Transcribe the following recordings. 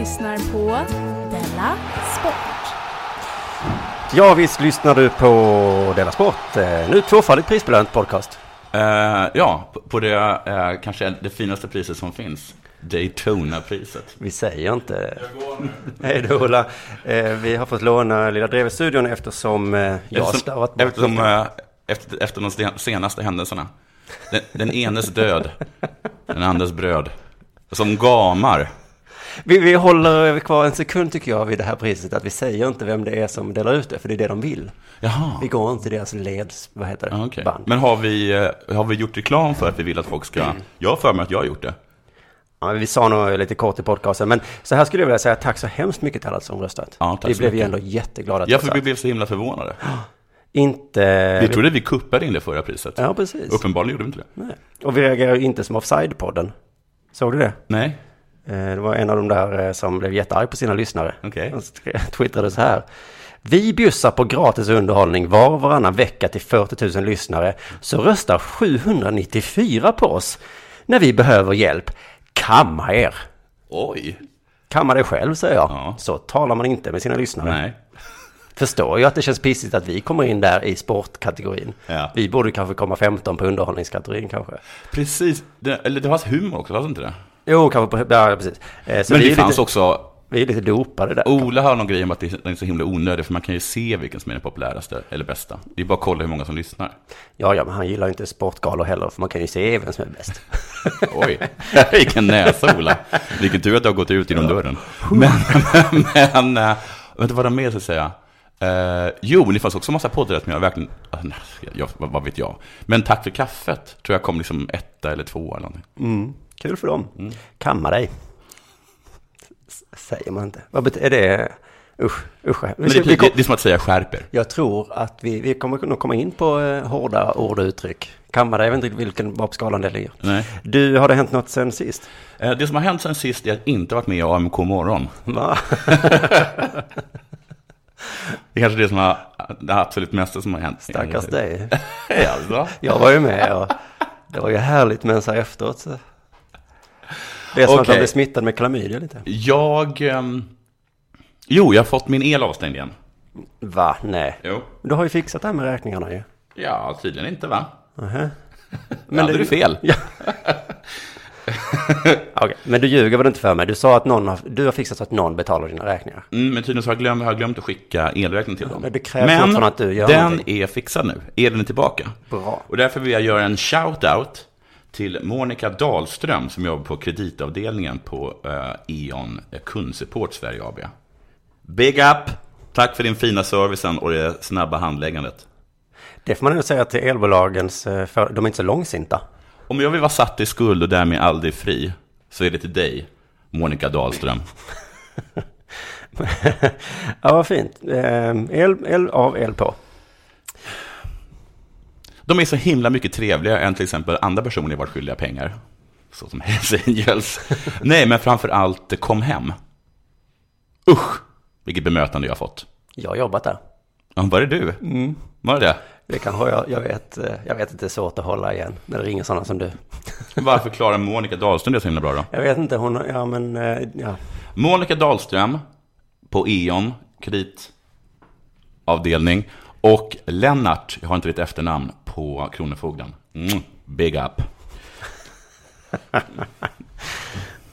Lyssnar på Della Sport. Ja, visst lyssnar du på Della Sport. Eh, Nu tvåfaldigt prisbelönt podcast. Eh, ja, på- det eh, kanske det finaste priset som finns. Daytona-priset. Vi säger inte... Hej då Ola. Eh, Vi har fått låna Lilla Drevet-studion eftersom eh, jag har stavat bort eftersom, eh, efter, efter de senaste händelserna. Den, den enes död, den andres bröd. Som gamar. Vi, vi håller kvar en sekund tycker jag vid det här priset. Att vi säger inte vem det är som delar ut det, för det är det de vill. Jaha. Vi går inte deras leds, vad heter det, Ja, okej. band. Men har vi, eh, har vi gjort reklam för att vi vill att folk ska... Jag har för mig att jag har gjort det. Ja, vi sa nog lite kort i podcasten, men så här skulle jag vilja säga tack så hemskt mycket till alla som röstat. Ja, vi blev ju ändå jätteglada. Ja, för vi blev så himla förvånade. Inte... Vi trodde vi kuppade in det förra priset. Ja, precis. Uppenbarligen gjorde vi inte det. Nej. Och vi reagerar ju inte som Offside-podden. Såg du det? Nej. Eh, Det var en av de där eh, som blev jättearg på sina lyssnare. Okej. Han twittrade så här. Vi bjussar på gratis underhållning var och varannan vecka till 40 000 lyssnare. Så röstar 794 på oss. När vi behöver hjälp. Kamma er. Oj. Kamma dig själv, säger jag. Ja. Så talar man inte med sina lyssnare. Nej. Förstår ju att det känns pissigt att vi kommer in där i sportkategorin. Ja. Vi borde kanske komma 15 på underhållningskategorin kanske. Precis. Det, eller det var humor också, det inte det? Jo, kanske på... Ja, precis. Eh, Så Men vi det är fanns lite, också... Vi är lite dopade där. Ola har någon grej om att det är så himla onödigt, för man kan ju se vilken som är den populäraste eller bästa. Det är bara att kolla hur många som lyssnar. Ja, ja, men han gillar ju inte sportgalor heller, för man kan ju se vem som är bäst. Oj, vilken näsa Ola. Vilken tur att du har gått ut genom dörren. Men, men, men, vänta vad det mer ska säga. Uh, jo, men det fanns också massa poddar som jag verkligen, nej, jag, vad, vad vet jag. Men Tack för kaffet, tror jag kom liksom etta eller två eller någonting. Mm. Kul för dem. Kamma dig. S- Säger man inte. Vad betyder det? Usch, usch. Men det, det, det är som att säga skärper. jag tror att vi, vi kommer nog komma in på eh, hårda ord och uttryck. Kamma dig, jag vet inte vilken var på skalan det ligger. Nej. Du, har det hänt något sen sist? Eh, Det som har hänt sen sist är att jag inte varit med i AMK morgon. Va? Det är kanske det som har, det absolut mesta som har hänt. Stackars dig. alltså. Jag var ju med och det var ju härligt men så här efteråt så... Det är som att Okej. man blir smittad med klamydia lite. Jag... ehm, jo, jag har fått min el avstängd igen. Va? Nej. Jo. Du har ju fixat det här med räkningarna ju. Ja, tydligen inte va? Nähä. Men hade du fel? Ja. Okej, men du ljuger väl inte för mig? Du sa att någon har, du har fixat så att någon betalar dina räkningar. Mm, men tydligen så har jag glömt, har jag glömt att skicka elräkning till dem. men det krävs fortfarande att du gör den någonting. är fixad nu. Elen är tillbaka. Bra. Och därför vill jag göra en shout-out till Monica Dahlström som jobbar på kreditavdelningen på uh, E.ON Kundsupport Sverige AB. Big up! Tack för din fina servicen och det snabba handläggandet. Det får man nog säga till elbolagens, eh, för, de är inte så långsinta. Om jag vill vara satt i skuld och därmed aldrig fri, så är det till dig, Monica Dahlström. ja, vad fint. Eh, El, el av, el på. De är så himla mycket trevligare än till exempel andra personer jag varit skyldiga pengar. Så som Hells Angels. Nej, men framför allt Kom Hem. Usch, vilket bemötande jag har fått. Jag har jobbat där. Ja, var det du? Var det det? Det kanske jag, jag vet, eh, jag vet inte, det är svårt att hålla igen när det ringer sådana som du. Varför klarar Monica Dahlström det så himla bra då? Jag vet inte, hon, ja men, eh, ja. Monica Dahlström på E.ON, kreditavdelning. Och Lennart, jag har inte ditt efternamn, på Kronofogden. Mm, big up.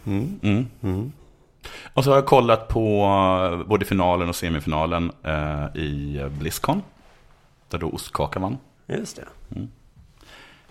Mm. Och så har jag kollat på eh, både finalen och semifinalen eh, i Blizzcon. Där då Ostkaka vann. Just det.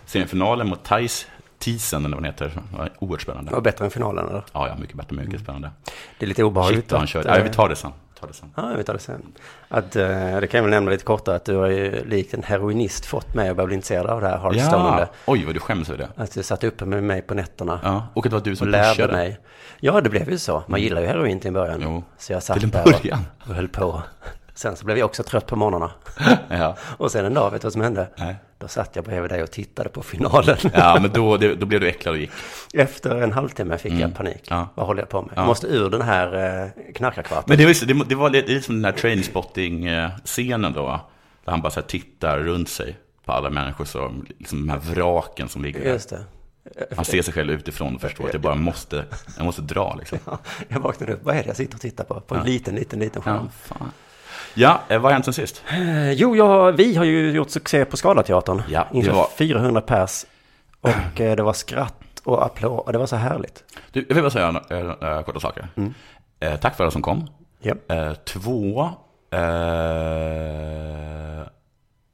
Semifinalen mot Thais Tisen, eller vad den heter. Det var oerhört Det spännande. var bättre än finalen eller? Ja, ja, mycket bättre, mycket spännande. Det är lite obehagligt. Shit han att, körde. eh, Nej, vi tar det sen. Tar det sen. Ja, vi tar det sen. Att, eh, det kan jag väl nämna lite kortare att du har ju likt en heroinist fått mig att börja bli intresserad av det här Hearthstone. Ja, oj vad du skäms över det. Att du satt uppe med mig på nätterna Ja, och det var du som lärde pushade. mig. Ja, det blev ju så. Man gillar ju heroin till en början. Jo, så jag satt till en där början. Och, och höll på. Sen så blev jag också trött på morgnarna. Ja. Och sen en dag, vet du vad som hände? Nej. Då satt jag bredvid dig och tittade på finalen. ja, men då, då blev du äcklad och gick. Efter en halvtimme fick jag panik. Ja. Vad håller jag på med? Ja. Jag måste ur den här eh, knarkarkvarten. Men det var, det, det var lite, som den här trainspotting-scenen då. Där han bara så tittar runt sig på alla människor, som, liksom de här vraken som ligger där. Just det. Han ser sig själv utifrån och förstår att jag bara måste, jag måste dra liksom. Ja, jag vaknade upp. Vad är det jag sitter och tittar på? På en liten, liten, liten Ja, skärm. fan. Ja, eh, vad har hänt sen sist? Eh, Jo, jag, vi har ju gjort succé på Scalateatern. Ja, det var- 400 pers. Och eh, det var skratt och applåd. Och det var så härligt. Du, jag vill bara säga äh, korta saker. Eh, tack för alla som kom. Ja. Eh, två, eh,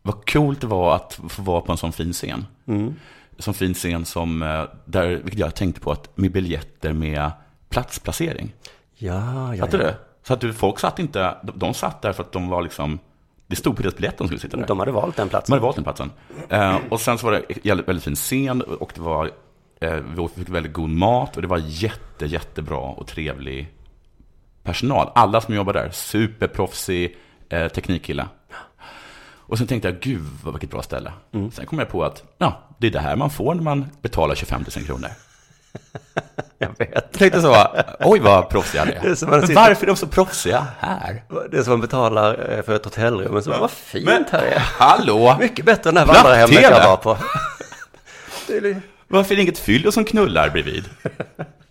vad coolt det var att få vara på en sån fin scen. Mm. Sån fin scen som, där, vilket jag tänkte på, att med biljetter med platsplacering. Ja, ja, Fattar ja. du? Så att du, folk satt inte, de, de satt där för att de var liksom, det stod på deras biljett de skulle sitta där. De hade valt den De platsen. hade valt den platsen. Eh, och sen så var det en väldigt, fin scen och det var, eh, vi fick väldigt god mat och det var jätte, jättebra och trevlig personal. Alla som jobbar där, superproffsig eh, teknikkille. Och sen tänkte jag, gud vad vilket bra ställe. Sen kom jag på att, ja, det är det här man får när man betalar 25 000 kronor. Jag vet. Jag tänkte så, oj vad proffsiga Det är är. sitter- varför är de så proffsiga här? Det är som man betalar eh, för ett hotellrum. Men så, vad fint Men- här är. Hallå! Mycket bättre än det här vandrarhemmet jag var på. Är Varför är det inget fyllo som knullar bredvid?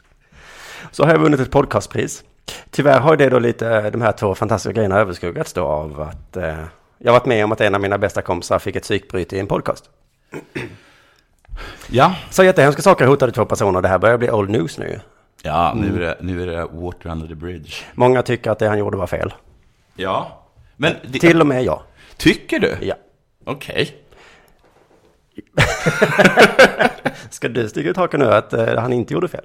Så har jag vunnit ett podcastpris. Tyvärr har det då lite, de här två fantastiska grejerna överskuggats då av att eh, jag varit med om att en av mina bästa kompisar fick ett psykbryt i en podcast. Ja, Så jättehemska saker hotade två personer. Det här börjar bli old news nu. ja nu, är det, nu är det water under the bridge. Många tycker att det han gjorde var fel. Ja, men det, Till och med jag. tycker du? Ja. Okej. Ska du sticka ut hakan nu att eh, han inte gjorde fel?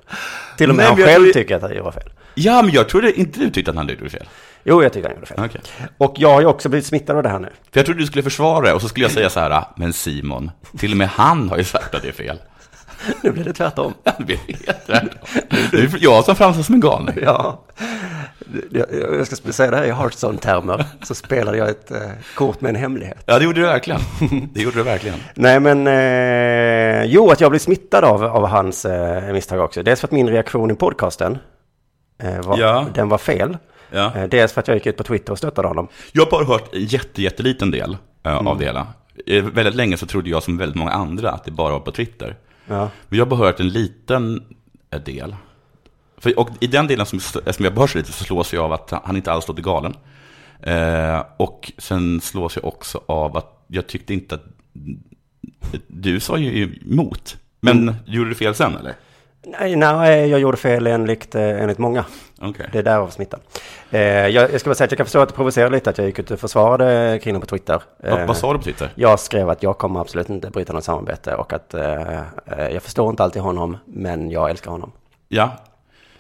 Till och med Nej, han men jag själv tror- tycker att han gjorde fel. Ja, men jag trodde inte du tyckte att han gjorde fel. Jo, jag tycker han gjorde fel. Okej. Och jag har ju också blivit smittad av det här nu. För jag trodde du skulle försvara det och så skulle jag säga så här, men Simon, till och med han har ju sagt att det är fel. Nu blir det tvärtom. Det blir helt tvärtom. Jag som framstår som en galning. Ja. Jag, ska säga det här i Hearthstone-termer. Så spelade jag ett eh, kort med en hemlighet. Ja, det gjorde du verkligen. Det gjorde du verkligen. Nej men, eh, jo att jag blev smittad av, av hans eh, misstag också. Dels för att min reaktion i podcasten, eh, var, Ja. den var fel. Ja. Eh, dels för att jag gick ut på Twitter och stöttade honom. Jag har bara hört en jätte, jätteliten del eh, av det hela. Eh, Väldigt länge så trodde jag som väldigt många andra att det bara var på Twitter. Ja. Men jag har bara hört en liten del. För, och i den delen som, som jag bara lite så slås jag av att han inte alls låter galen. Eh, och sen slås jag också av att jag tyckte inte att du sa ju emot. Men gjorde du fel sen eller? Nej, nej, jag gjorde fel enligt, eh, enligt många. Okej. Det är därav smittan. Eh, jag, jag ska bara säga att jag kan förstå att det provocerar lite att jag gick ut och försvarade kvinnor på Twitter. Vad, Eh, vad sa du på Twitter? Jag skrev att jag kommer absolut inte bryta något samarbete och att eh, eh, jag förstår inte alltid honom, men jag älskar honom. Ja,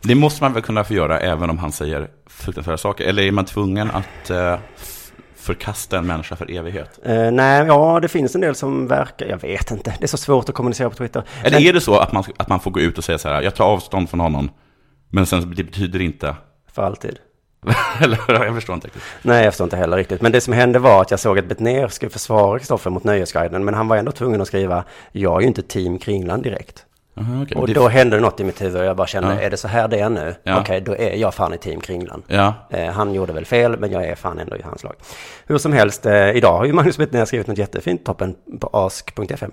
det måste man väl kunna få göra även om han säger fruktansvärda saker. Eller är man tvungen att eh, förkasta en människa för evighet? Eh, nej, ja, det finns en del som verkar, jag vet inte, det är så svårt att kommunicera på Twitter. Eller Men- är det så att man, att man får gå ut och säga så här, jag tar avstånd från honom, men sen det betyder inte... För alltid. Eller jag förstår inte riktigt. Nej, jag förstår inte heller riktigt. Men det som hände var att jag såg att Betnér skulle försvara Kristoffer mot Nöjesguiden, men han var ändå tvungen att skriva, jag är ju inte team Kringland direkt. Aha, men Och det- då hände det något i mitt huvud och jag bara kände, Ja. är det så här det är nu? Ja. Okej, då är jag fan i team Kringlan. Ja. Eh, han gjorde väl fel, men jag är fan ändå i hans lag. Hur som helst, eh, idag har ju Magnus Betnér skrivit något jättefint toppen på ask.fm.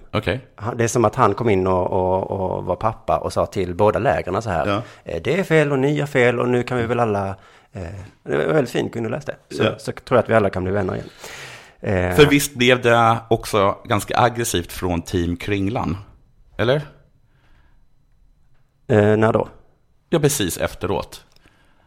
Han- Det är som att han kom in och, och, och var pappa och sa till båda lägren så här. Eh, Det är fel och ni har fel och nu kan vi väl alla... Eh, det var väldigt fint, kunde du läsa det. Så, så tror jag att vi alla kan bli vänner igen. Eh, För visst blev det också ganska aggressivt från Team Kringlan? Eller? Eh, när då? Ja, precis efteråt.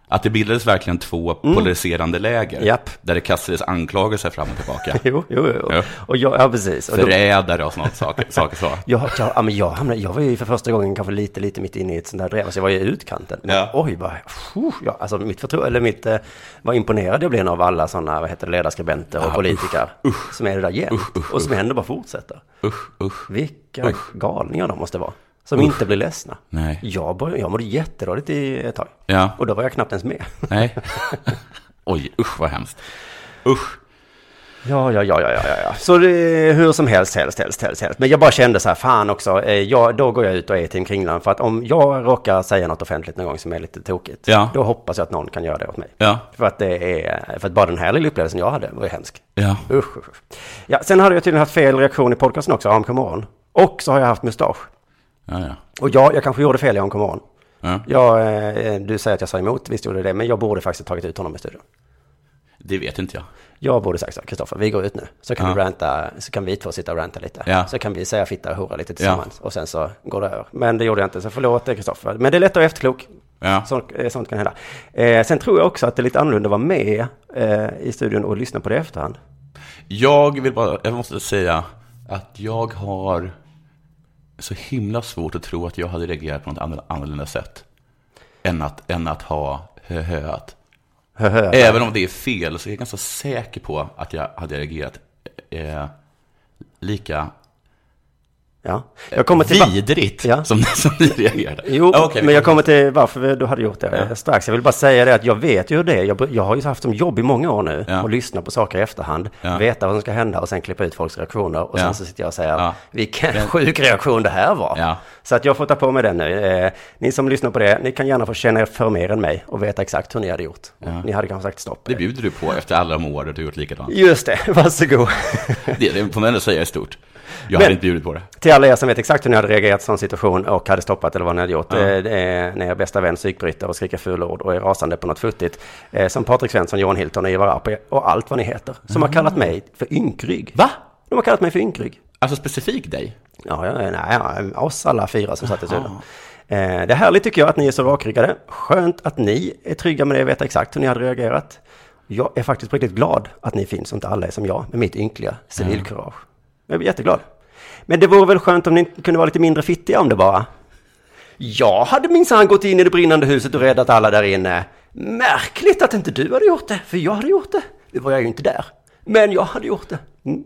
Att det bildades verkligen två polariserande läger. Mm. Japp. Där det kastades anklagelser fram och tillbaka. Jo, jo, jo. Ja. Och jag, ja, precis. Och Förrädare och sådana saker, saker så. jag, jag, ja, men jag, hamnade, jag var ju för första gången kanske lite, lite mitt inne i ett sånt där drev. Så jag var ju i utkanten. Men, Ja. Oj, bara, phew, ja, alltså mitt förtroende, eller mitt, eh, vad imponerad jag blev av alla sådana, vad heter det, ledarskribenter och Ja, politiker. Som är det där jämt. Usch, usch, och som ändå bara fortsätter. Usch, usch. Vilka galningar de måste vara. Som inte blir ledsna. Nej. Jag, jag mådde jättedåligt i ett tag. Ja. Och då var jag knappt ens med. Nej. Oj, usch vad hemskt. Usch. Ja, ja, ja, ja, ja, ja. Så det, hur som helst, helst, helst, helst, helst. Men jag bara kände så här, fan också, eh, jag, då går jag ut och är Team Kringlan. För att om jag råkar säga något offentligt någon gång som är lite tokigt, Ja. då hoppas jag att någon kan göra det åt mig. Ja. För att det är, för att bara den här lilla upplevelsen jag hade var ju hemsk. Ja. Usch, usch, usch. Ja, sen hade jag tydligen haft fel reaktion i podcasten också, AMK morgon. Och så har jag haft mustasch. Ja, ja. Och ja, jag kanske gjorde fel i AMK morgon. ja. Ja, eh, du säger att jag sa emot, visst gjorde jag det, men jag borde faktiskt tagit ut honom i studion. Det vet inte jag. Jag borde sagt så, Kristoffer, vi går ut nu. Så kan, Ja. vi ranta, så kan vi två sitta och ranta lite. Ja. Så kan vi säga fitta och hora lite tillsammans. Och sen så går det över. Men det gjorde jag inte, så förlåt det Kristoffer. Men det är lätt att vara efterklok. Ja. Sånt, eh, sånt kan hända. Eh, sen tror jag också att det är lite annorlunda att vara med eh, i studion och lyssna på det i efterhand. Jag vill bara, jag måste säga att jag har så himla svårt att tro att jag hade reagerat på något annorl- annorlunda sätt. Än att, än att ha höhöat. Hö, hö, Även om det är fel så är jag ganska säker på att jag hade reagerat eh, lika Ja. Jag kommer till... vidrigt Ja. som, som ni reagerade. Jo, Ja, okej, vi men jag kommer- till varför du hade gjort det strax. Jag vill bara säga det att jag vet ju hur det är. Jag, jag har ju haft som jobb i många år nu Ja. och lyssna på saker i efterhand, Ja. veta vad som ska hända och sen klippa ut folks reaktioner. Och Ja. sen så sitter jag och säger, Ja. vilken Den- sjuk reaktion det här var. Ja. Så att jag får ta på mig den nu. Eh, ni som lyssnar på det, ni kan gärna få känna er för mer än mig och veta exakt hur ni hade gjort. Ja. Ni hade kanske sagt stopp. Det bjuder du på efter alla de år du har gjort likadant. Just det, varsågod. Det, det får man ändå säga är stort. Jag Men- hade inte bjudit på det. Till alla er som vet exakt hur ni hade reagerat i sån situation och hade stoppat eller vad ni hade gjort. Ja. Eh, Det är när er bästa vän psykbryter och skriker fula ord och är rasande på något futtigt. Eh, Som Patrik Svensson, Johan Hilton och Ivar Arpi och allt vad ni heter. Som har kallat mig för ynkrygg. Va? De har kallat mig för ynkrygg. Alltså specifikt dig? Ja, ja, nej, ja, oss alla fyra som satt i studion. Eh, Det är härligt tycker jag att ni är så rakryggade. Skönt att ni är trygga med det och vet exakt hur ni hade reagerat. Jag är faktiskt riktigt glad att ni finns och inte alla är som jag med mitt ynkliga civilkurage. Jag är jätteglad. Men det vore väl skönt om ni kunde vara lite mindre fittiga om det bara. Jag hade minsann gått in i det brinnande huset och räddat alla där inne. Märkligt att inte du hade gjort det, för jag hade gjort det. Nu var jag ju inte där, men jag hade gjort det. Mm.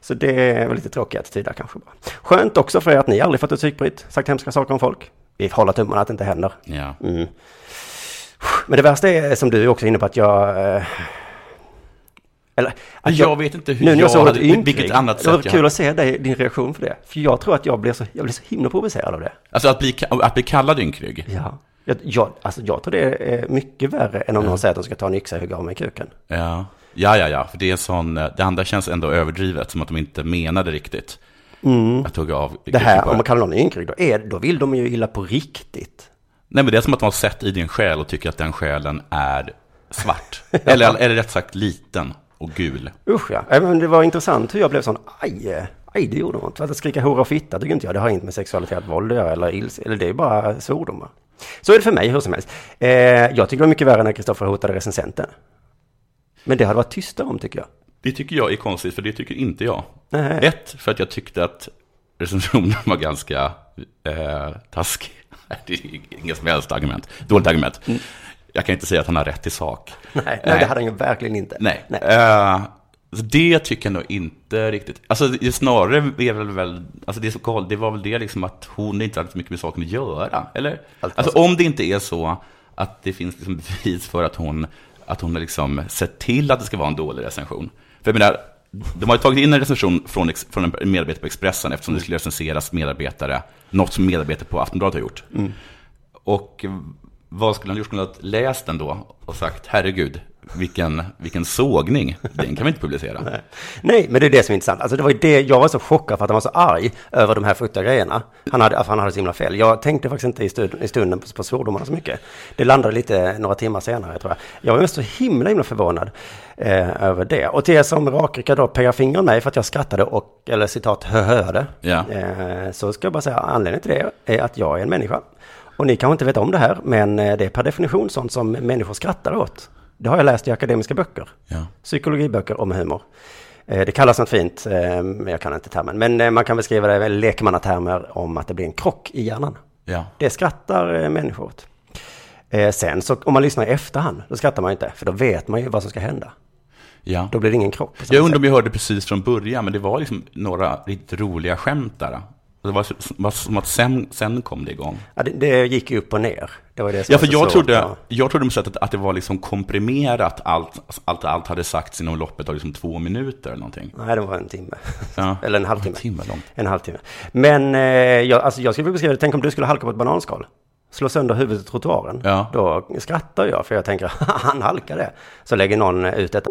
Så det är lite tråkig attityd där kanske bara. Skönt också för er att ni aldrig fått ett psykbryt, sagt hemska saker om folk. Vi håller tummarna att det inte händer. Ja. Mm. Men det värsta är som du är också inne på att jag... eh, Eller, att Jag vet inte hur nu när jag såg hade- ynklig, vilket annat Det var sätt jag kul att se dig, din reaktion för det. För jag tror att jag blev så, jag blev så himla provocerad av det. Alltså att bli, att bli kallad ynkrygg? Ja. Jag, jag, alltså jag tror det är mycket värre än om någon säger att de ska ta en yxa och hugga av mig kuken. Ja. Ja, ja, ja, för det är sån, det andra känns ändå överdrivet, som att de inte menade riktigt. Att hugga av. Mm. Det här, om man kallar någon ynkryggd, då, är, då vill de ju illa på riktigt. Nej, men det är som att de har sett i din själ och tycker att den själen är svart. Eller, eller rätt sagt liten och gul. Usch ja, Äh, men det var intressant hur jag blev sån, aj, aj det gjorde ont. Att skrika hora och fitta tycker inte jag, det har inte med sexualitet våld att göra eller ilse, eller det är bara svordomar. Så är det för mig hur som helst. Eh, jag tycker det var mycket värre när Kristoffer hotade recensenten. Men det hade varit tysta om tycker jag. Det tycker jag är konstigt, för det tycker inte jag. Nej. Ett, för att jag tyckte att recensionen var ganska eh, taskig. Det är inget som helst argument. Dåligt argument. Jag kan inte säga att han har rätt i sak. Nej, nej, det hade han ju verkligen inte. Nej. nej. Så det tycker jag nog inte riktigt. Alltså snarare är väl, väl alltså det, så det var väl det liksom att hon inte hade så mycket med saken att göra. Eller? Allt Alltså var om det inte är så att det finns liksom bevis för att hon, att hon har liksom sett till att det ska vara en dålig recension. För jag menar, de har ju tagit in en recension från, från en medarbetare på Expressen eftersom det skulle recenseras medarbetare, något som medarbetare på Aftonbladet har gjort. Och eh, vad skulle han gjort? Skulle han ha läst den då och sagt, herregud, vilken, vilken sågning, den kan vi inte publicera. Nej, men det är det som är intressant. Alltså det var ju det, jag var så chockad för att han var så arg över de här fruktiga grejerna. Han hade, han hade så himla fel. Jag tänkte faktiskt inte i, stund, i stunden på, på svordomarna så mycket. Det landade lite några timmar senare tror jag. Jag var mest så himla, himla förvånad eh, över det. Och till er som rakryckar då pegar finger åt mig för att jag skrattade och, eller citat, höhöade. Ja. Eh, så ska jag bara säga, anledningen till det är att jag är en människa. Och ni kanske inte vet om det här, men eh, det är per definition sånt som människor skrattar åt. Det har jag läst i akademiska böcker. Ja. Psykologiböcker om humor. Eh, Det kallas något fint, eh, men jag kan inte termen. Men man kan beskriva det i lekmannatermer om att det blir en krock i hjärnan. Ja. Det skrattar människor åt. Sen så om man lyssnar i efterhand, då skrattar man inte. För då vet man ju vad som ska hända. Ja. Då blir det ingen krock. Jag undrar om vi hörde precis från början, men det var liksom några riktigt roliga skämt där. Det var var som att sen, sen kom det igång. Ja, det, det gick upp och ner. Det var det som Ja, var för så jag trodde, ja. jag trodde sättet att det var liksom komprimerat allt, allt, allt hade sagts inom loppet av liksom två minuter eller någonting. Nej, det var en timme. Ja. Eller en halvtimme. En timme långt. En halvtimme. Men eh, jag, alltså jag skulle beskriva det, tänk om du skulle halka på ett bananskal. Slå sönder huvudet i trottoaren. Ja. Då skrattar jag för jag tänker, han halkade. Så lägger någon ut detta.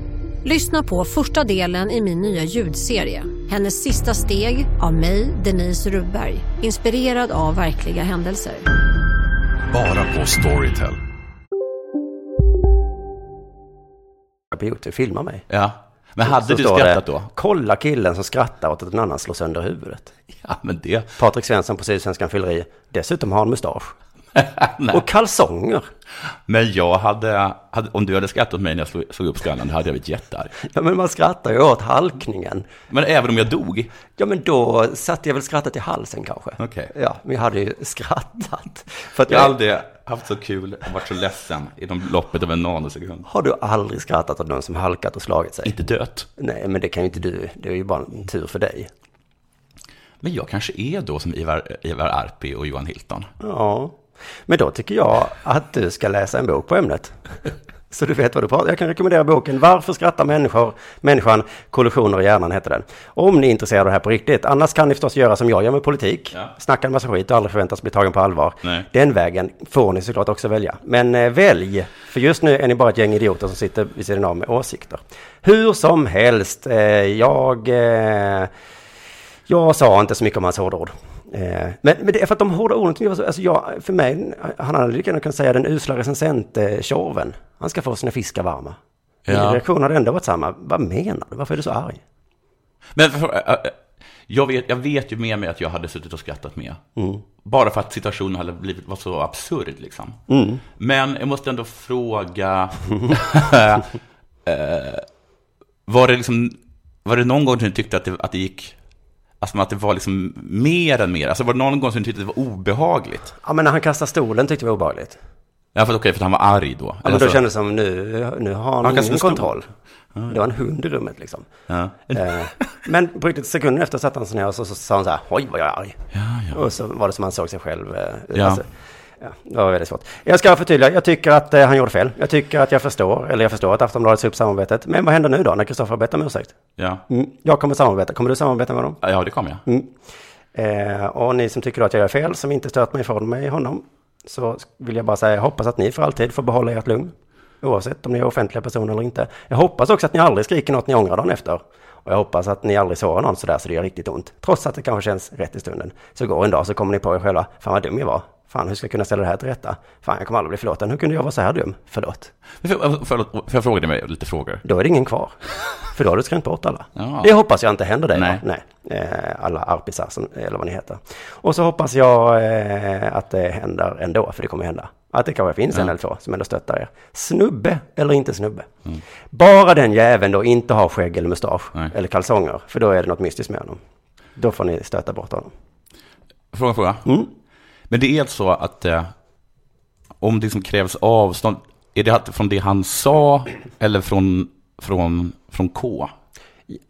Lyssna på första delen i min nya ljudserie. Hennes sista steg av mig, Denise Rubberg. Inspirerad av verkliga händelser. Bara på Storytel. på YouTube, filma mig. Ja. Men hade Så du skrattat det, då? Kolla killen som skrattar åt att en annan slår sönder huvudet. Ja, men det... Patrik Svensson på Sydsvenskan fyller i. Dessutom har han mustasch. och kalsonger. Men jag hade, hade, om du hade skrattat åt mig när jag slog, slog upp skallen, då hade jag blivit jättearg. Ja, men man skrattar ju åt halkningen. Men även om jag dog? Ja, men då satte jag väl skrattet i halsen kanske. Okej. Ja, men jag hade ju skrattat. För Jag har jag, aldrig haft så kul och varit så ledsen inom loppet av en nanosekund. har du aldrig skrattat åt någon som halkat och slagit sig? Inte dött. Nej, men det kan ju inte du. Det är ju bara en tur för dig. Men jag kanske är då som Ivar, Ivar Arpi och Johan Hilton. Ja, men då tycker jag att du ska läsa en bok på ämnet. Så du vet vad du pratar Jag kan rekommendera boken Varför skrattar människor? Människan, kollisioner i hjärnan heter den. Om ni är intresserade av det här på riktigt. Annars kan ni förstås göra som jag gör med politik. Ja. Snacka en massa skit och aldrig förväntas bli tagen på allvar. Nej. Den vägen får ni såklart också välja. Men eh, välj, för just nu är ni bara ett gäng idioter som sitter vid sidan av med åsikter. Hur som helst, eh, jag... Eh, jag sa inte så mycket om hans hårda ord. Eh, men, men det är för att de hårda orden alltså jag, för mig, han hade lika gärna kunnat säga den usla recensent eh, tjorven. Han ska få sina fiskar varma. Ja. Min reaktion hade ändå varit samma. Vad menar du? Varför är du så arg? Men äh, äh, jag, vet, jag vet ju med mig att jag hade suttit och skrattat med. Bara för att situationen hade blivit, var så absurd liksom. Mm. Men jag måste ändå fråga, eh, var, det liksom, var det någon gång du tyckte att det, att det gick, alltså att det var liksom mer än mer? Alltså var det någon gång som du tyckte det var obehagligt? Ja, men när han kastade stolen tyckte jag var obehagligt. Ja, för okej, för han var arg då. Ja, men Alltså- då kändes det som nu, nu har han, Han ingen kontroll. Det var en hund i rummet liksom. Ja. Eh, men på riktigt, sekunden efter satte han sig ner och så, så sa han så här, oj vad jag är arg. Ja, ja. Och så var det som han såg sig själv. eh, Ja. Alltså, ja, det var väldigt svårt. Jag ska förtydliga, jag tycker att eh, han gjorde fel. Jag tycker att jag förstår, eller jag förstår att Aftonbladet sa upp samarbetet. Men vad händer nu då när Kristoffer har bett om ursäkt? Ja. Mm, jag kommer samarbeta. Kommer du samarbeta med honom? ja, det kom jag. Mm. Eh, och ni som tycker att jag gör fel, som inte stört mig ifrån mig honom, så vill jag bara säga, jag hoppas att ni för alltid får behålla ert lugn. Oavsett om ni är offentliga personer eller inte. Jag hoppas också att ni aldrig skriker något ni ångrar dagen efter. Och jag hoppas att ni aldrig sårar någon sådär så det gör riktigt ont. Trots att det kanske känns rätt i stunden. Så går en dag så kommer ni på er själva, fan vad dum jag var. Fan, hur ska jag kunna ställa det här till rätta? Fan, jag kommer aldrig bli förlåten. Hur kunde jag vara så här dum? Förlåt. Får, får, får jag fråga dig lite frågor? Då är det ingen kvar. För då har du skrämt bort alla. Ja. Det hoppas jag inte händer dig. Nej. Nej. Eh, alla arpisar, som, eller vad ni heter. Och så hoppas jag eh, att det händer ändå, för det kommer hända. Att det kanske finns en Ja. eller två som ändå stöttar er. Snubbe eller inte snubbe. Mm. Bara den jäveln då inte har skägg eller mustasch. Nej. Eller kalsonger. För då är det något mystiskt med honom. Då får ni stöta bort honom. Fråga, fråga. Mm. Men det är så att eh, om det som krävs avstånd, är det från det han sa eller från, från, från K?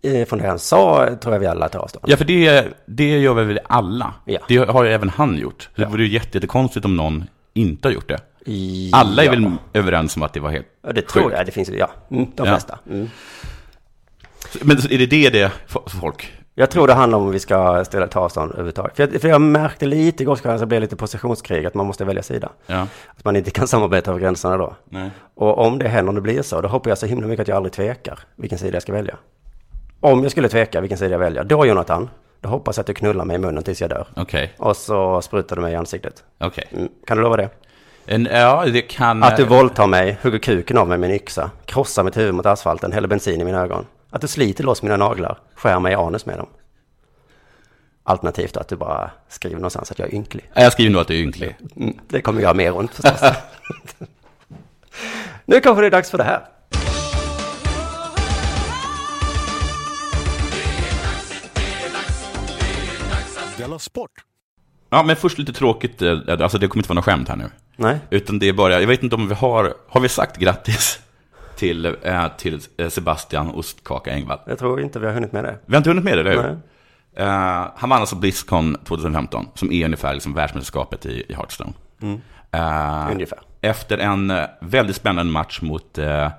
Eh, Från det han sa tror jag vi alla tar avstånd. Ja, för det, det gör väl alla? Ja. Det har ju även han gjort. Så Ja. det vore ju jätte- jättekonstigt om någon inte har gjort det. Alla är väl överens om att det var helt Ja, det tror sjukt. jag. Det finns ju, ja. Mm, de flesta. Mm. Men är det det det folk? Jag tror det handlar om vi ska ställa ta avstånd överhuvudtaget. För jag, för jag märkte lite igår så det blev lite positionskrig, att man måste välja sida. Ja. Att man inte kan samarbeta över gränserna då. Nej. Och om det händer, om det blir så, då hoppas jag så himla mycket att jag aldrig tvekar vilken sida jag ska välja. Om jag skulle tveka vilken sida jag väljer, då Jonathan, då hoppas jag att du knullar mig i munnen tills jag dör. Okej, Och så sprutar du mig i ansiktet. okej. Mm. Kan du lova det? En- Ja, det kan... Att du våldtar mig, hugger kuken av mig med en yxa, krossar mitt huvud mot asfalten, häller bensin i mina ögon. Att du sliter loss mina naglar, skär mig i anus med dem. Alternativt att du bara skriver någonstans att jag är ynklig. Ja, Jag skriver nog att du är ynklig. Mm, det kommer göra mer ont förstås. nu kanske det är dags för det här. Sport! Ja, men först lite tråkigt, eh, alltså det kommer inte vara något skämt här nu. Nej. Utan det är bara, jag vet inte om vi har, har vi sagt grattis till, eh, till eh, Sebastian Ostkaka Engvall? Jag tror inte vi har hunnit med det. Vi har inte hunnit med det, eller hur? Eh, han vann alltså Blizzcon 2015, som är ungefär liksom världsmästerskapet i, i Hearthstone. Mm. Eh, Ungefär. Efter en väldigt spännande match mot uh,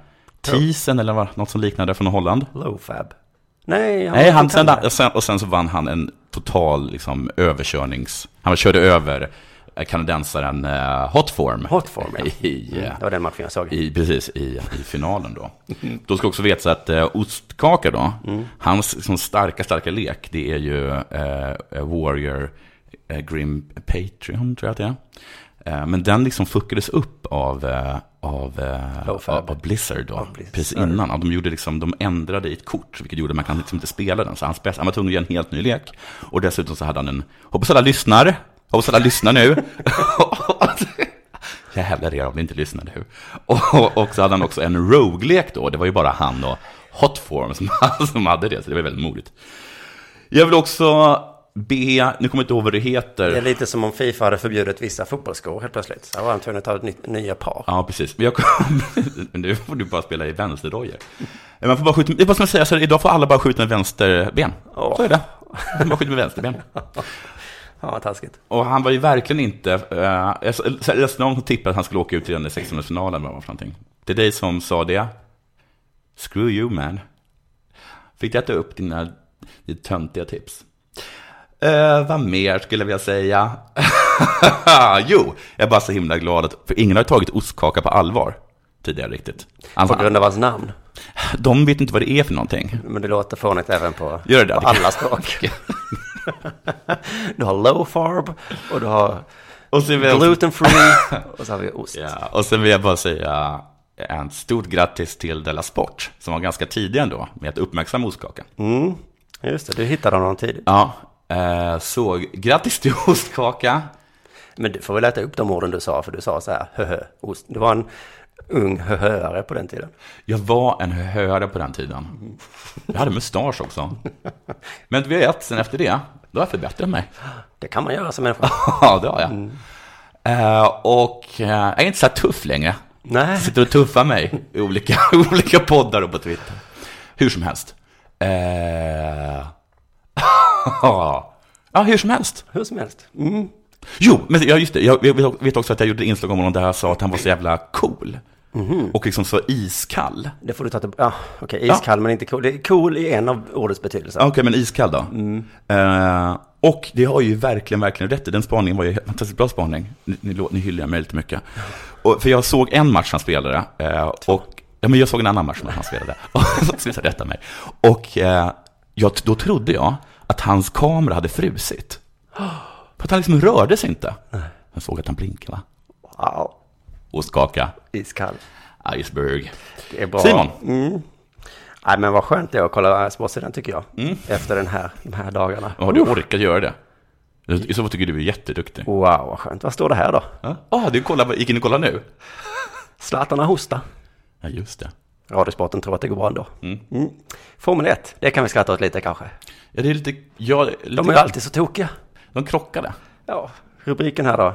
Thiesen, eller vad, något som liknade, från Holland. Low fab. Nej, Nej, han, sen, och, sen, och sen så vann han en total liksom, överkörnings... Han körde över kanadensaren uh, Hotform. Hotform, ja. I, eh, Det var den matchen jag såg. i, precis, i, i finalen då. Då ska också veta att uh, Ostkaka då, Mm. hans liksom, starka, starka lek, det är ju eh, Warrior eh, Grim Patreon, tror jag att det är. Eh, men den liksom fuckades upp av, eh, av, eh, av, av Blizzard då, Av Blizzard. precis innan. Ja, de, gjorde liksom, de ändrade i ett kort, vilket gjorde att man kan liksom inte spela den. Så han, spelade, han var tvungen att göra en helt ny lek. Och dessutom så hade han en, hoppas alla lyssnar, hoppas alla lyssnar nu. Jävlar er om ni inte lyssnar nu. Och, och så hade han också en rogue-lek då. Det var ju bara han och Hotform som, som hade det, så det var väldigt modigt. Jag vill också be, nu kommer jag inte ihåg vad det heter. Det är lite som om Fifa hade förbjudit vissa fotbollsskor helt plötsligt. Så var han tvungen att ta ett nytt, nya par. Ja, precis. Men jag kom, nu får du bara spela i vänsterdojor. Man får bara skjuta, det är vad ska man säga, så idag får alla bara skjuta med vänsterben. Så är det. Man skjuter med vänsterben. Ja, vad taskigt. Och han var ju verkligen inte, uh, jag läste någon som tippade att han skulle åka ut till den 16-finalen, vad var det för någonting. Det är dig som sa det. Screw you man. Fick jag ta upp dina, dina töntiga tips. Uh, vad mer skulle jag vilja säga? jo, jag är bara så himla glad att, för ingen har tagit ostkaka på allvar tidigare riktigt. Alltså, På grund av hans namn. de vet inte vad det är för någonting. Men det låter fånigt även på, Gör det? på alla språk. du har low farb och du har Och sen gluten free och så har vi ost. Ja, och sen vill jag bara säga en stort grattis till Della Sport, som var ganska tidig ändå med att uppmärksamma ostkaka. Mm, just det, du hittade honom tidigt. Ja, eh, så grattis till ostkaka. Men du får väl äta upp de orden du sa, för du sa så här, höhö, ost. Du var en ung höhöare på den tiden. Jag var en höra på den tiden. Jag hade mustasch också. Men du vet, sen efter det, då har jag förbättrat mig. Det kan man göra som människa. Ja, det har jag. Eh, och eh, jag är inte så här tuff längre. Nej. Sitter och tuffar mig i olika, olika poddar och på Twitter. Hur som helst. Eh, ja, hur som helst. Hur som helst. Mm. Jo, men ja, just det. Jag vet- vet också att jag gjorde ett inslag om honom där jag sa att han var så jävla cool. Och liksom så iskall. Det får du ta till... Ja, okej, iskall men inte cool. Det är cool i en av ordets betydelse. Ja, Okej, men iskall då. Eh, och det har ju verkligen, verkligen rätt i. Den spaningen var ju en fantastiskt bra spaning. Ni, ni, ni hyllar mig lite mycket. Och, för jag såg en match han spelade. eh, och, ja, men jag såg en annan match som han spelade. Sluta rätta mig. Och eh, jag, då trodde jag att hans kamera hade frusit. För att han liksom rörde sig inte. Jag såg att han blinkade? Wow. Och skaka. Iskall. Iceberg. Det är bra. Simon. Mm. Nej, men vad skönt det är att kolla Sportsidan tycker jag. Mm. Efter den här, de här dagarna. Har du orkat göra det? I så fall tycker du är jätteduktig. Wow, vad skönt. Vad står det här då? Ja, ah, du kollar, gick in och kollade nu? Zlatan har hosta. Ja, just det. Radiosporten tror att det går bra ändå. Mm. Mm. Formel 1, det kan vi skratta åt lite kanske. Ja, det är lite... Ja, lite De är alltid så tokiga. De krockade. Ja, rubriken här då.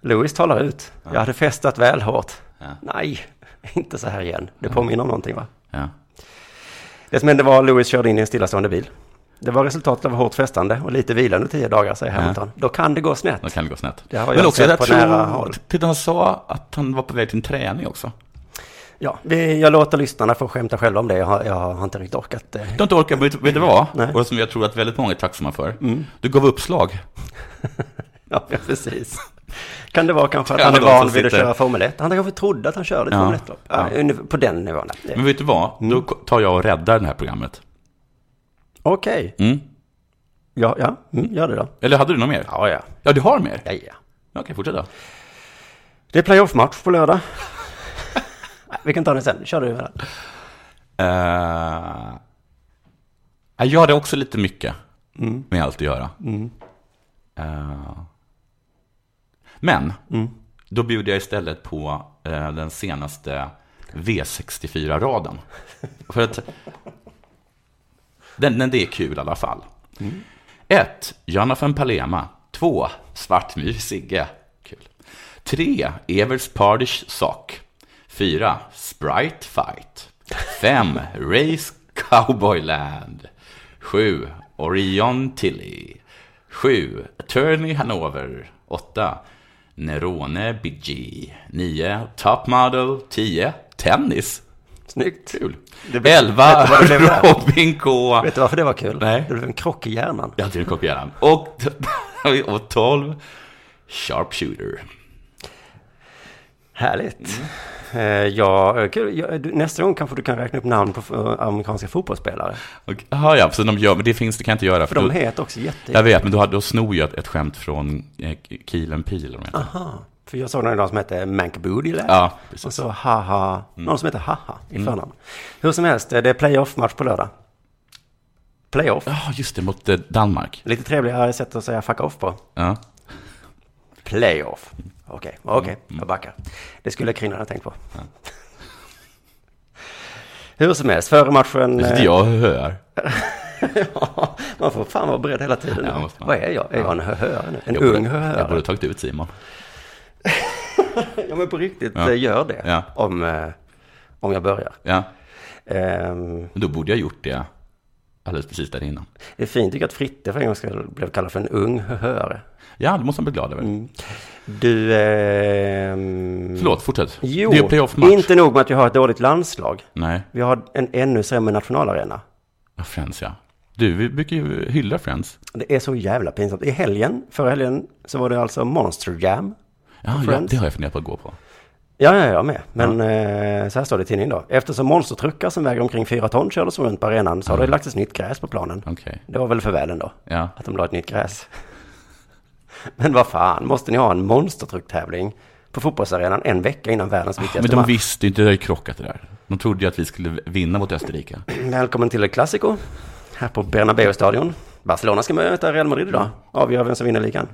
Lewis talar ut. Jag hade festat väl hårt. Ja. Nej, inte så här igen. Det påminner om någonting va? Ja. Det som hände var att Lewis körde in i en stillastående bil. Det var resultatet av hårt festande och lite vila under tio dagar, säger Hamilton. Då kan det gå snett. Då kan det gå snett. Det har Men jag också, sett jag på tror, nära håll. han sa att han var på väg till en träning också. Ja, vi, jag låter lyssnarna få skämta själva om det. Jag har, jag har inte riktigt orkat. Eh. Du har inte orkat, vet, vet du vad? Nej. Och som jag tror att väldigt många är tacksamma för. Mm. Du gav uppslag. Ja, precis. Kan det vara kanske att Ja, han är van vid att köra Formel 1? Han kanske trodde att han körde ett Ja. Formel 1-lopp. Ja, På den nivån. Det- Men vet du vad? Mm. Då tar jag och räddar det här programmet. Okej. Mm. Ja, ja. Mm, gör det då. Eller hade du något mer? Ja, ja. Ja, du har mer? Ja, ja. Okej, fortsätt då. Det är playoff-match på lördag. Vi kan ta den sen. Kör du med den. Uh, jag hade också lite mycket Mm. med allt att göra. Mm. Eh, men, Mm. då bjuder jag istället på eh, den senaste V64-raden. För att den, den, det är kul i alla fall. Mm. 1. Jonathan Palema. 2. Svartmyr Sigge. Kul. 3. Evers Pardish Sock. 4. Sprite Fight. 5. Race Cowboyland. 7. Orion Tilly. 7. Attorney Hanover. 8. Nerone BG. 9. Top Model. 10. Tennis. Snyggt. Kul. Det blev- 11. vet du vad det blev där? Robin K. Vet du varför det var kul? Nej. Det blev en krock i hjärnan. Jag till kopierar Och, och 12. Sharpshooter. Härligt. Eh, ja, eh. Ja, du- nästa gång kanske du kan räkna upp namn på eh, amerikanska fotbollsspelare. Och, aha, ja, så de gör, men det finns, det kan jag inte göra. För de då- heter också jätte... Jag vet, men då, då snor jag ett, ett skämt från eh, Kielen Pil. Aha. För jag såg någon som hette Mankboodile. Ja, precis. Och så Haha. Någon som heter Haha i Mm. förnamn. Hur som helst, eh, det är playoff-match på lördag. Playoff. Ja, just det, mot eh, Danmark. Lite trevligare sätt att säga fuck off på. Ja. Playoff. Okej, okej, Mm. jag backar. Det skulle Kringlan ha tänkt på. Hur som helst, före matchen... Det sitter eh, jag och hör. ja, man får fan vara beredd hela tiden. Ja. Vad är jag? Är jag en höhöre nu? En Jag ung borde- Jag borde tagit ut Simon. Ja, men på riktigt, Ja. eh, gör det. Ja. Om, eh, om jag börjar. Ja, Ehm, men då borde jag gjort det alldeles precis där innan. det är fint tycker jag att Fritte för en gång skull blev kallad för en ung höhöre. Ja, det måste man bli glad över. Mm. Du... ehm, Förlåt, fortsätt. Jo, Det är playoff-match. inte nog med att vi har ett dåligt landslag. Nej, Vi har en ännu sämre nationalarena. ja, Friends ja. Du, vi brukar ju hylla Friends. Det är så jävla pinsamt. I helgen, förra helgen, så var det alltså Monster Jam. Ja, ja, det har jag funderat på att gå på. Ja, ja, jag med. Men eh, så här står det i tidningen då. Eftersom monstertruckar som väger omkring fyra ton kördes runt på arenan så har det lagts ett nytt gräs på planen. Okej. Det var väl för väl ändå, Ja. att de la ett nytt gräs. Men vad fan, måste ni ha en monstertrucktävling på fotbollsarenan en vecka innan världens viktigaste Men de match? visste ju inte, det har ju krockat det där. De trodde ju att vi skulle vinna mot Österrike. Välkommen till El Clasico, här på Bernabeu-stadion. Barcelona ska möta Real Madrid idag, avgör vem som vinner ligan.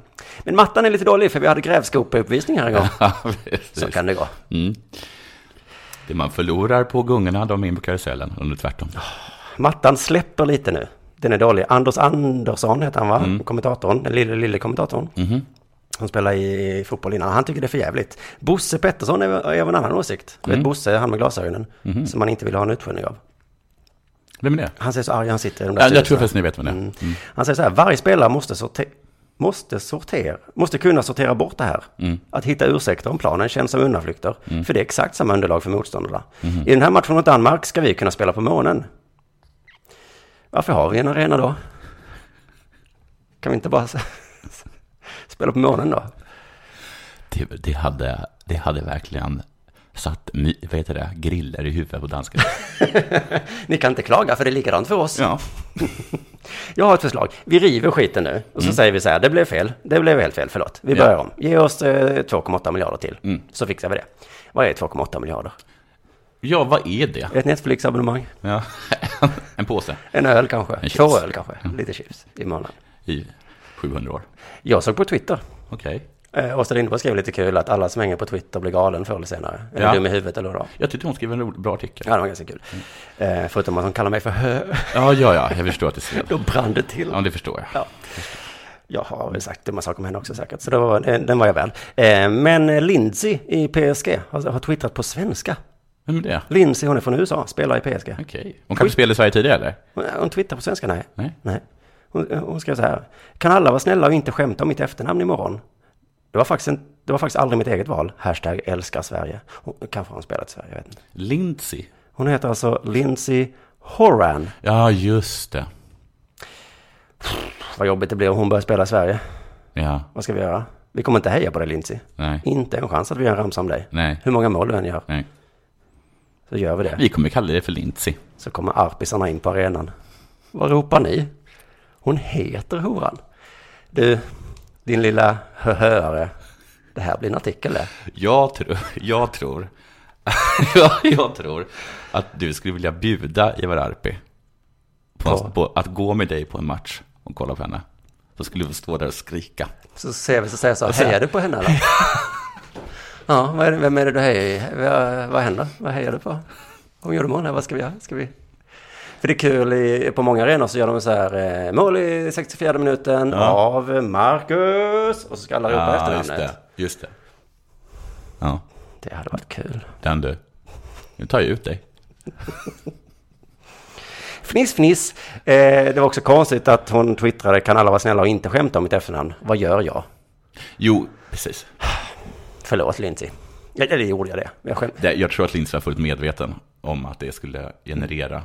Men mattan är lite dålig för vi hade grävskopeuppvisning här igår. Ja. Så kan det gå. Mm. Det man förlorar på gungorna, de är in på karusellen. Nu tvärtom. Mattan släpper lite nu. Den är dålig. Anders Andersson heter han va? Mm. Kommentatorn, den lille, lille kommentatorn. Mhm. Han spelar i, fotboll innan. Han tycker det är för jävligt. Bosse Pettersson är, av en annan åsikt. Mm. vet Bosse, han med glasögonen. Mhm. Som man inte vill ha en utskällning av. Vem är det? Han ser så arg han sitter i de där Ja, jag tror faktiskt ni vet vad det är. Mm. Mm. Han säger så här, varje spelare måste sortera, måste sortera, måste kunna sortera bort det här. Mm. Att hitta ursäkter om planen känns som undanflykter. Mm. För det är exakt samma underlag för motståndarna. Mhm. I den här matchen mot Danmark ska vi kunna spela på månen. Varför har vi en arena då? Kan vi inte bara spela på månen då? Det, det, hade, det hade verkligen satt, vad heter det, griller i huvudet på danskarna. Ni kan inte klaga för det är likadant för oss. Ja. Jag har ett förslag. Vi river skiten nu och så Mm. säger vi så här, det blev fel, det blev helt fel, förlåt. Vi Ja. börjar om. Ge oss eh, 2,8 miljarder till, Mm. så fixar vi det. Vad är 2,8 miljarder? Ja, vad är det? Ett Netflix-abonnemang? Ja. en påse En öl kanske? En. Två öl kanske? Lite chips i månaden. i 700 år. Jag såg på Twitter. Okej. Eh, Åsa Lindberg skrev lite kul att alla som hänger på Twitter blir galen förr eller senare. Eller Ja. dum i huvudet eller vad Jag tyckte hon skrev en ro- bra artikel. Ja, det var ganska kul. Eh, förutom att hon kallar mig för hö. Ja, ja, ja, jag förstår att det ser. Då brann det till. Ja, det förstår jag. Ja. Jag har väl sagt dumma saker om henne också säkert, så det var, den var jag väl. Eh, Men eh, Lindsay i PSG har, har twittrat på svenska. Vem är det? Lindsay, hon är från USA, spelar i PSG. Okej. Hon kanske spelade i Sverige tidigare, eller? Hon, hon twittrar på svenska, nej. Nej. nej. Hon, hon skrev så här. Kan alla vara snälla och inte skämta om mitt efternamn imorgon? Det var faktiskt, en, det var faktiskt aldrig mitt eget val. Hashtag älskar Sverige. Hon, kanske har hon spelat Sverige, jag vet inte. Lindsay? Hon heter alltså Lindsay Horan. Ja, just det. Vad jobbigt det blir om hon börjar spela i Sverige. Ja, Vad ska vi göra? Vi kommer inte heja på dig Lindsay. nej, Inte en chans att vi gör en ramsa om dig. nej, Hur många mål du än gör. nej. Så gör vi det. Vi kommer kalla det för Lindsay. Så kommer arpisarna in på arenan. Vad ropar ni? Hon heter horan. Du, din lilla höhöare. Det här blir en artikel det. Jag tror, jag tror, ja, jag tror att du skulle vilja bjuda Ivar Arpi på, På? på att gå med dig på en match och kolla på henne. Så skulle vi stå där och skrika. Så ser vi så säger jag så, hejar du på henne eller? ja, vem är det du hejar i? Vad, vad händer? Vad hejar du på? Hon gjorde mål vad ska vi göra? Ska vi? För det är kul, i, på många arenor så gör de så här, eh, mål i 64 minuten Ja. av Marcus. Och så ska alla ropa Ja, efternamnet. just det, just det. Ja, Det hade varit kul. den du. Nu tar jag ut dig. Fniss, fniss. Eh, det var också konstigt att hon twittrade, kan alla vara snälla och inte skämta om mitt efternamn? Vad gör jag? Jo, precis. Förlåt Lindsay. Det gjorde jag det. Jag skäm... Det, jag tror att Lindsay var fullt medveten om att det skulle generera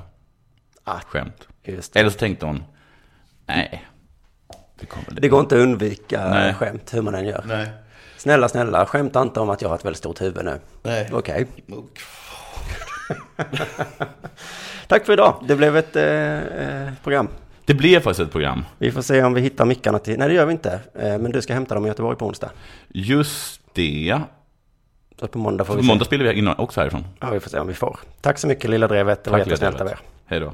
Ah, skämt. Eller så tänkte hon, nej, det kommer det går inte att undvika Nej. skämt hur man än gör. Nej. Snälla, snälla, skämta inte om att jag har ett väldigt stort huvud nu. Nej. Okej. Tack för idag. Det blev ett eh, eh, program. Det blev faktiskt ett program. Vi får se om vi hittar mickarna till... Nej, det gör vi inte. Eh, men du ska hämta dem i Göteborg på onsdag. Just det. Så på måndag får På vi måndag se. spelar vi in också härifrån. Ja, vi får se om vi får. Tack så mycket Lilla Drevet. Det var jättesnällt av er. Hej då.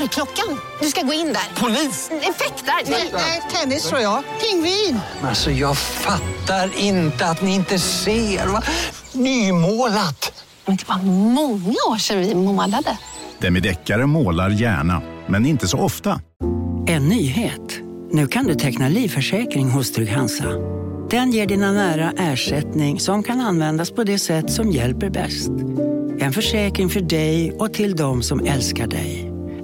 Dörrklockan. Du ska gå in där. Polis? Effektar? Nej, tennis tror jag. Pingvin. Alltså jag fattar inte att ni inte ser. Va? Nymålat! Men det var många år sedan vi målade. Demideckare målar gärna, men inte så ofta. En nyhet. Nu kan du teckna livförsäkring hos Trygg-Hansa. Den ger dina nära ersättning som kan användas på det sätt som hjälper bäst. En försäkring för dig och till de som älskar dig.